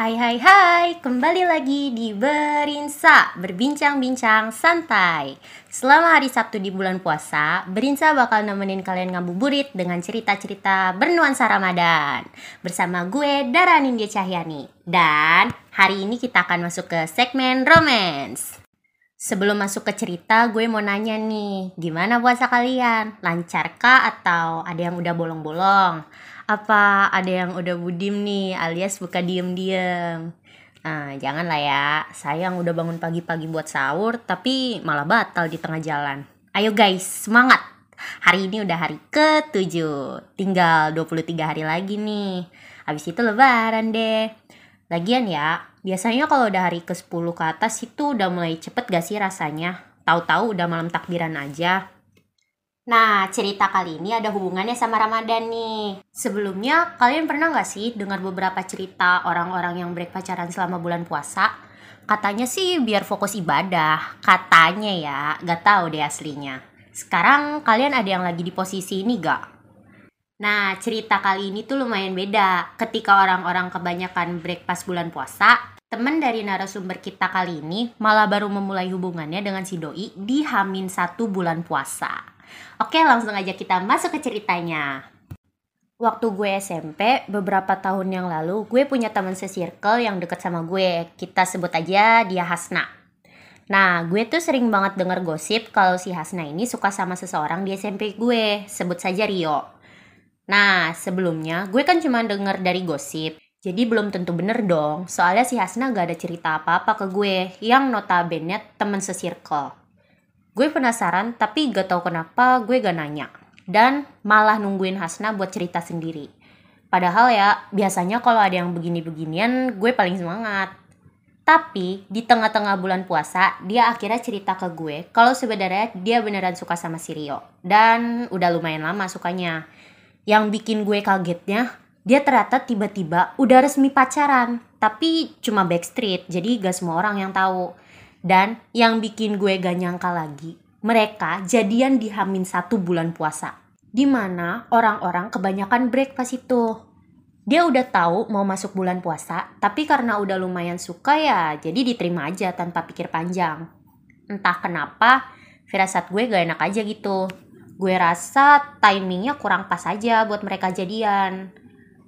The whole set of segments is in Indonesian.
Hai hai hai, kembali lagi di Berinsa, berbincang-bincang santai. Selama hari Sabtu di bulan puasa, Berinsa bakal nemenin kalian ngabuburit dengan cerita-cerita bernuansa Ramadan. Bersama gue, Dara Nindya Cahyani. Dan hari ini kita akan masuk ke segmen romance. Sebelum masuk ke cerita, gue mau nanya nih, gimana puasa kalian? Lancarkah atau ada yang udah bolong-bolong? Apa ada yang udah budim nih alias buka diem-diem? Nah, jangan lah ya. Saya yang udah bangun pagi-pagi buat sahur, tapi malah batal di tengah jalan. Ayo guys, semangat! Hari ini udah hari ke-7. Tinggal 23 hari lagi nih. Habis itu lebaran deh. Lagian ya, biasanya kalau udah hari ke-10 ke atas itu udah mulai cepet gak sih rasanya? Tahu-tahu udah malam takbiran aja. Nah, cerita kali ini ada hubungannya sama Ramadan nih. Sebelumnya, kalian pernah nggak sih dengar beberapa cerita orang-orang yang break pacaran selama bulan puasa? Katanya sih biar fokus ibadah. Katanya ya, gak tahu deh aslinya. Sekarang kalian ada yang lagi di posisi ini gak? Nah, cerita kali ini tuh lumayan beda. Ketika orang-orang kebanyakan break pas bulan puasa, temen dari narasumber kita kali ini malah baru memulai hubungannya dengan si doi di Hamin satu bulan puasa. Oke, langsung aja kita masuk ke ceritanya. Waktu gue SMP, beberapa tahun yang lalu, gue punya teman se-circle yang deket sama gue. Kita sebut aja dia Hasna. Nah, gue tuh sering banget denger gosip kalau si Hasna ini suka sama seseorang di SMP gue. Sebut saja Rio. Nah, sebelumnya gue kan cuma denger dari gosip. Jadi belum tentu bener dong, soalnya si Hasna gak ada cerita apa-apa ke gue yang notabene temen se-circle. Gue penasaran tapi gak tau kenapa gue gak nanya. Dan malah nungguin Hasna buat cerita sendiri. Padahal ya biasanya kalau ada yang begini-beginian gue paling semangat. Tapi di tengah-tengah bulan puasa dia akhirnya cerita ke gue kalau sebenarnya dia beneran suka sama si Rio. Dan udah lumayan lama sukanya. Yang bikin gue kagetnya dia ternyata tiba-tiba udah resmi pacaran. Tapi cuma backstreet jadi gak semua orang yang tahu. Dan yang bikin gue gak nyangka lagi, mereka jadian di Hamin satu bulan puasa. Di mana orang-orang kebanyakan break pas itu. Dia udah tahu mau masuk bulan puasa, tapi karena udah lumayan suka ya, jadi diterima aja tanpa pikir panjang. Entah kenapa, firasat gue gak enak aja gitu. Gue rasa timingnya kurang pas aja buat mereka jadian.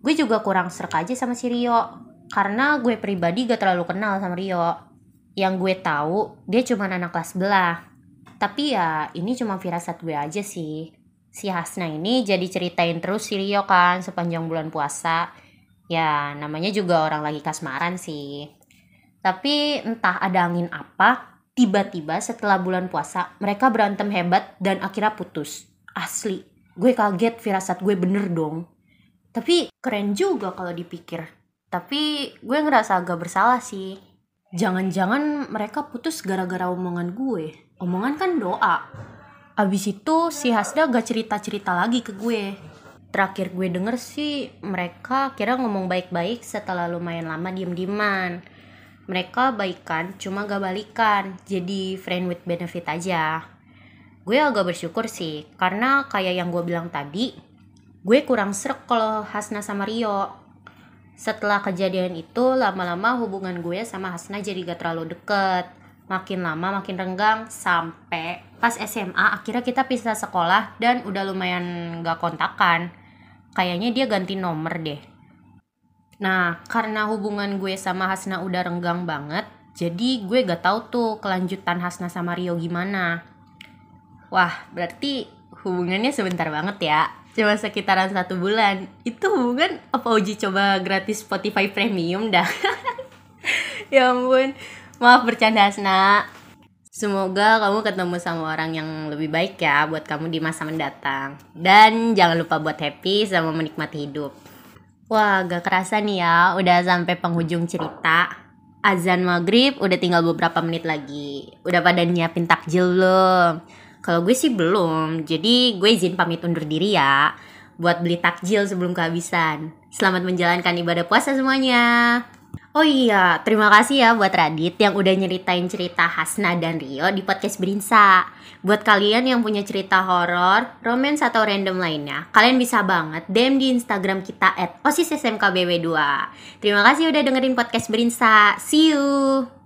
Gue juga kurang serak aja sama si Rio, karena gue pribadi gak terlalu kenal sama Rio yang gue tahu dia cuma anak kelas belah. Tapi ya ini cuma firasat gue aja sih. Si Hasna ini jadi ceritain terus si Rio kan sepanjang bulan puasa. Ya namanya juga orang lagi kasmaran sih. Tapi entah ada angin apa, tiba-tiba setelah bulan puasa mereka berantem hebat dan akhirnya putus. Asli, gue kaget firasat gue bener dong. Tapi keren juga kalau dipikir. Tapi gue ngerasa agak bersalah sih Jangan-jangan mereka putus gara-gara omongan gue. Omongan kan doa. Abis itu si Hasda gak cerita-cerita lagi ke gue. Terakhir gue denger sih mereka kira ngomong baik-baik setelah lumayan lama diem-dieman. Mereka baikan cuma gak balikan, jadi friend with benefit aja. Gue agak bersyukur sih, karena kayak yang gue bilang tadi, gue kurang serak kalau Hasna sama Rio setelah kejadian itu, lama-lama hubungan gue sama Hasna jadi gak terlalu deket. Makin lama makin renggang sampai pas SMA akhirnya kita pisah sekolah dan udah lumayan gak kontakan. Kayaknya dia ganti nomor deh. Nah, karena hubungan gue sama Hasna udah renggang banget, jadi gue gak tahu tuh kelanjutan Hasna sama Rio gimana. Wah, berarti hubungannya sebentar banget ya cuma sekitaran satu bulan itu hubungan apa uji coba gratis Spotify Premium dah ya ampun maaf bercanda Asna Semoga kamu ketemu sama orang yang lebih baik ya buat kamu di masa mendatang. Dan jangan lupa buat happy sama menikmati hidup. Wah, gak kerasa nih ya, udah sampai penghujung cerita. Azan maghrib udah tinggal beberapa menit lagi. Udah pada nyiapin takjil belum? Kalau gue sih belum, jadi gue izin pamit undur diri ya buat beli takjil sebelum kehabisan. Selamat menjalankan ibadah puasa semuanya. Oh iya, terima kasih ya buat Radit yang udah nyeritain cerita Hasna dan Rio di podcast Berinsa. Buat kalian yang punya cerita horor, romance atau random lainnya, kalian bisa banget DM di Instagram kita at osissmkbw2. Terima kasih udah dengerin podcast Berinsa. See you!